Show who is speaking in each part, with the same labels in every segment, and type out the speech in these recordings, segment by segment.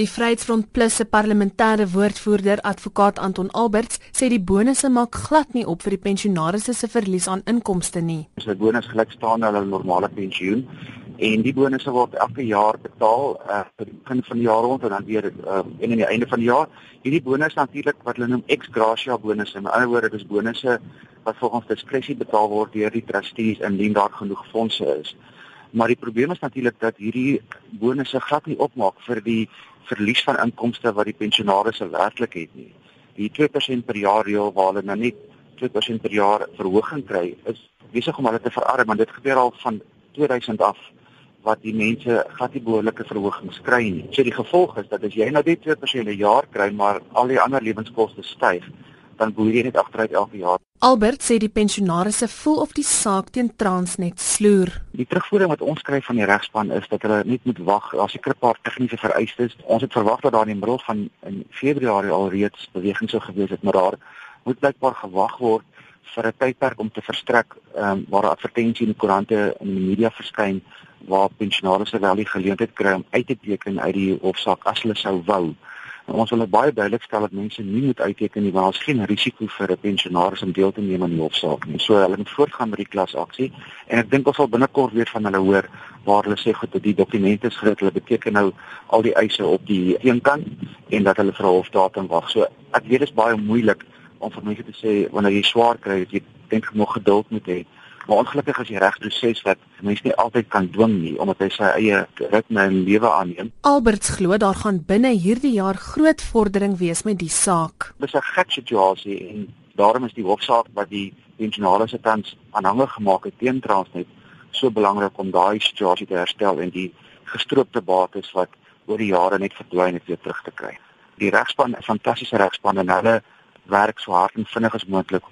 Speaker 1: Die Vryheidsfront Plus se parlementêre woordvoerder, advokaat Anton Alberts, sê die bonusse maak glad nie op vir die pensionaarsse se verlies aan inkomste nie.
Speaker 2: Dis 'n bonus gelykstaande aan hulle normale pensioen en die bonusse word elke jaar betaal uh, vir die begin van die jaar rond en dan weer uh, en aan die einde van die jaar. Hierdie bonus natuurlik wat hulle noem ex gratia bonusse. In ander woorde, dis bonusse wat volgens diskresie betaal word deur die trustees indien daar genoeg fondse is. Maar die probleem is natuurlik dat hierdie bonusse glad nie opmaak vir die verlies van inkomste wat die pensionaarsse werklik het nie. Die 2% per jaar reël waar hulle nou net 2% per jaar verhoging kry, is besig om hulle te verarm want dit gebeur al van 2000 af wat die mense glad nie behoorlike verhogings kry nie. So die gevolg is dat as jy nou net 2% per jaar kry, maar al die ander lewenskoste styg, dan boer jy net agteruit elke jaar.
Speaker 1: Albert sê die pensionaarsse voel of die saak teen Transnet sloer.
Speaker 2: Die terugvoering wat ons kry van die regspan is dat hulle net moet wag. Daar's 'n paar tegniese vereistes. Ons het verwag dat daar in die middel van in Februarie alreeds beweging sou gewees het, maar daar moet blykbaar gewag word vir 'n tydperk om te verstrek ehm um, waar 'n advertensie in die koerante en in die media verskyn waar pensionaarsse wel die geleentheid kry om uit te teken uit die hofsaak as hulle sou wou. Ons wil baie duidelik stel dat mense nie moet uitteken nie want daar's geen risiko vir 'n pensionaris om deel te neem aan die hofsaak nie. So hulle moet voortgaan met die klasaksie en ek dink ons sal binnekort weer van hulle hoor waar hulle sê goed dat die dokumente is gereed. Hulle beteken nou al die eise op die eenkant en dat hulle vir 'n hofdatum wag. So ek weet dit is baie moeilik om vir mense te sê wanneer jy swaar kry dat jy dink nog geduld moet hê. Maar ongelukkig is die regproses wat mense nie altyd kan dwing nie omdat hy sy eie ritme in lewe aanneem.
Speaker 1: Alberts glo daar gaan binne hierdie jaar groot vordering wees met die saak.
Speaker 2: Dis 'n gek situasie en daarom is die hofsaak wat die pensionale se tans aanhangig gemaak het teen Transnet so belangrik om daai situasie te herstel en die gestroopte bates wat oor die jare net verdwyn het weer terug te kry. Die regspan, 'n fantastiese regspan en hulle werk so hard en vinnig as moontlik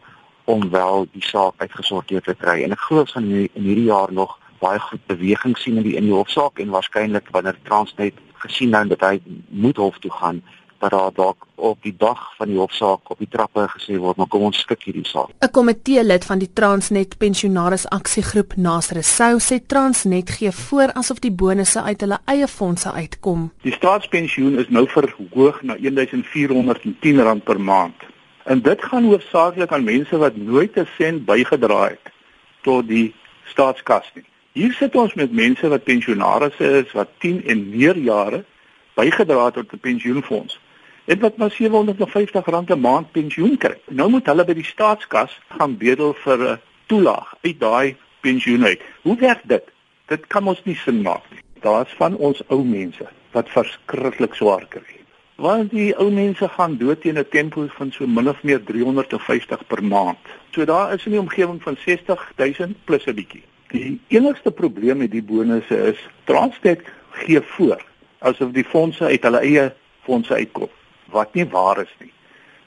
Speaker 2: om wel die saak uitgesorteer te kry. En ek glo ons gaan in hierdie jaar nog baie goed beweging sien in die in die hofsaak en waarskynlik wanneer Transnet gesien nou dat hy moet hof toe gaan dat daar dalk op die dag van die hofsaak op die trappe gesê word maar kom ons skik hierdie saak.
Speaker 1: 'n Komitee lid van die Transnet Pensionaris Aksiegroep Nasre Sou sê Transnet gee voor asof die bonusse uit hulle eie fondse uitkom.
Speaker 3: Die staatspensioen is nou verhoog na R1410 per maand. En dit gaan hoofsaaklik aan mense wat nooit 'n sent bygedra het tot die staatskas nie. Hier sit ons met mense wat pensionaarsse is wat 10 en meer jare bygedra het tot 'n pensioenfonds en wat maar R750 'n maand pensioen kry. Nou moet hulle by die staatskas gaan bedel vir 'n toelaag uit daai pensioen uit. Hoe werk dit? Dit kan ons nie sin maak nie. Daar's van ons ou mense wat verskriklik swaar kry want die ou mense gaan dood teen 'n tempo van so min of meer 350 per maand. So daar is in die omgewing van 60000 plus 'n bietjie. Die enigste probleem met die bonusse is Transnet gee voor asof die fondse uit hulle eie fondse uitkom wat nie waar is nie.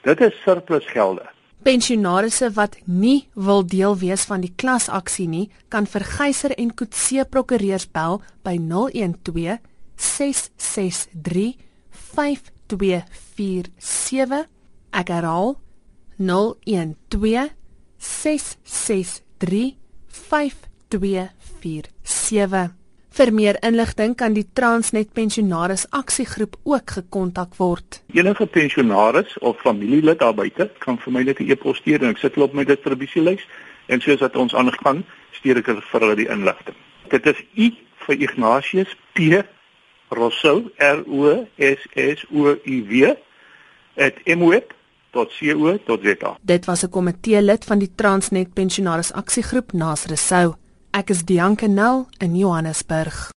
Speaker 3: Dit is surplus gelde.
Speaker 1: Pensionaarsse wat nie wil deel wees van die klasaksie nie, kan vir Geyser en Kutse prokureurs bel by 012 663 5247 ek herhaal 012 663 5247 Vir meer inligting kan die Transnet Pensionaris Aksiegroep ook gekontak word.
Speaker 3: Enige pensionaris of familielid daar buite kan vir my net 'n e-pos stuur en ek sit hulle op my distribusielys en soos wat ons aangaan, stuur ek vir hulle die inligting. Dit is U vir Ignatius P Rousseau R O S S O U W @mweb.co.za.
Speaker 1: Dit was 'n komitee lid van die Transnet Pensionaris Aksiegroep Nasre Sou. Ek is Dianke Nel in Johannesburg.